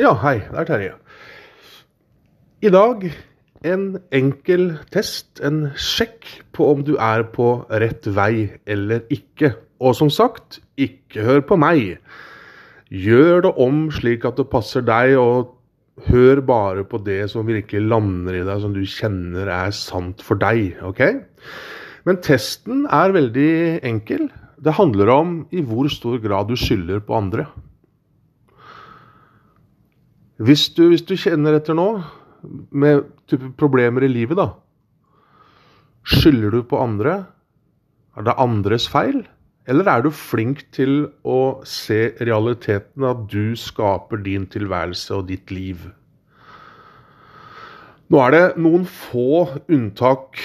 Ja, hei. Det er Terje. I dag en enkel test, en sjekk på om du er på rett vei eller ikke. Og som sagt, ikke hør på meg. Gjør det om slik at det passer deg, og hør bare på det som virkelig lander i deg, som du kjenner er sant for deg. ok? Men testen er veldig enkel. Det handler om i hvor stor grad du skylder på andre. Hvis du, hvis du kjenner etter nå, med type problemer i livet, da Skylder du på andre? Er det andres feil? Eller er du flink til å se realiteten at du skaper din tilværelse og ditt liv? Nå er det noen få unntak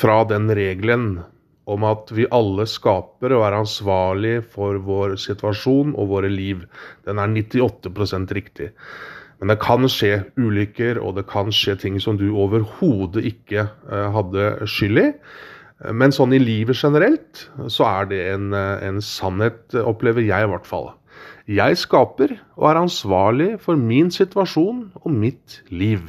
fra den regelen om at vi alle skaper og er ansvarlig for vår situasjon og våre liv. Den er 98% riktig. Men det kan skje ulykker, og det kan skje ting som du overhodet ikke uh, hadde skyld i. Men sånn i livet generelt, så er det en, en, sannhet, opplever jeg i hvert fall. Jeg skaper og er ansvarlig for min situasjon og mitt liv.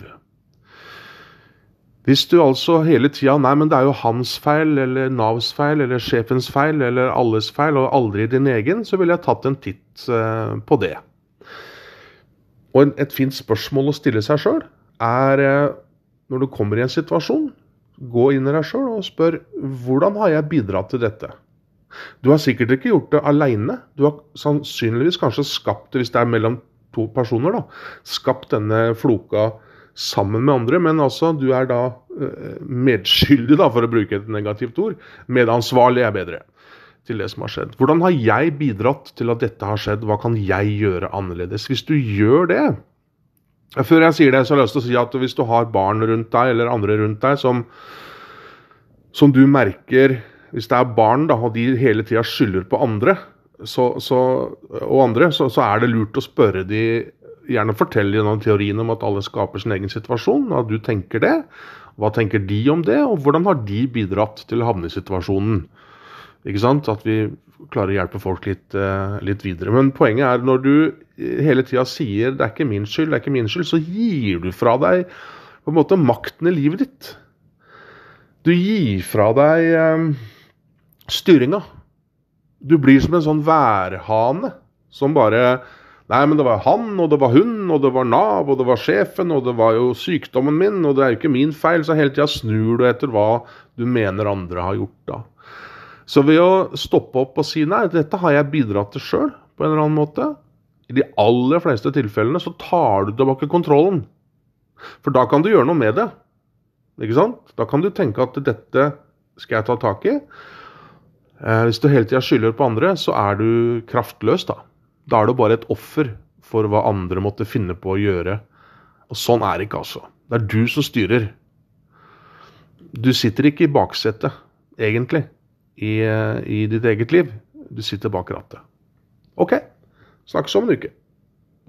Hvis du altså hele tida Nei, men det er jo hans feil, eller Navs feil, eller sjefens feil, eller alles feil, og aldri din egen, så ville jeg tatt en titt uh, på det. Og et fint spørsmål å stille seg sjøl er eh, når du kommer i en situasjon, gå inn i deg sjøl og spør hvordan har jeg bidratt til dette? Du har sikkert ikke gjort det aleine. Du har sannsynligvis kanskje skapt hvis det er mellom to personer, da, skapt denne floka sammen med andre. Men altså, du er da eh, medskyldig, da, for å bruke et negativt ord. Medansvarlig er bedre til det som har skjedd. Hvordan har jeg bidratt til at dette har skjedd? Hva kan jeg gjøre annerledes? Hvis du gjør det Før jeg sier det, så har jeg lyst til å si at hvis du har barn rundt deg, eller andre rundt deg, som, som du merker Hvis det er barn, da, og de hele tida skylder på andre, så, så, og andre, så, så, er det lurt å spørre de Gjerne fortelle gjennom teorien om at alle skaper sin egen situasjon, at du tenker det. Hva tenker de om det, og hvordan har de bidratt til å havne i situasjonen? Ikke sant? At vi klarer å hjelpe folk litt, uh, litt videre. Men poenget er når du hele tida sier 'det er ikke min skyld', det er ikke min skyld, så gir du fra deg på en måte makten i livet ditt. Du gir fra deg um, styringa. Du blir som en sånn værhane som bare Nei, men det var han, og det var hun, og det var Nav, og det var sjefen, og det var jo sykdommen min, og det er jo ikke min feil, så hele tida snur du etter hva du mener andre har gjort da. Så ved å stoppe opp og si nei, dette har jeg bidratt til sjøl på en eller annen måte, i de aller fleste tilfellene så tar du tilbake kontrollen. For da kan du gjøre noe med det. Ikke sant? Da kan du tenke at dette skal jeg ta tak i. Eh, hvis du hele tida skylder på andre, så er du kraftløs, da. Da er du bare et offer for hva andre måtte finne på å gjøre. Og sånn er det ikke, altså. Det er du som styrer. Du sitter ikke i baksetet, egentlig i, i ditt eget liv. Du sitter bak rattet. OK, snakkes om en uke.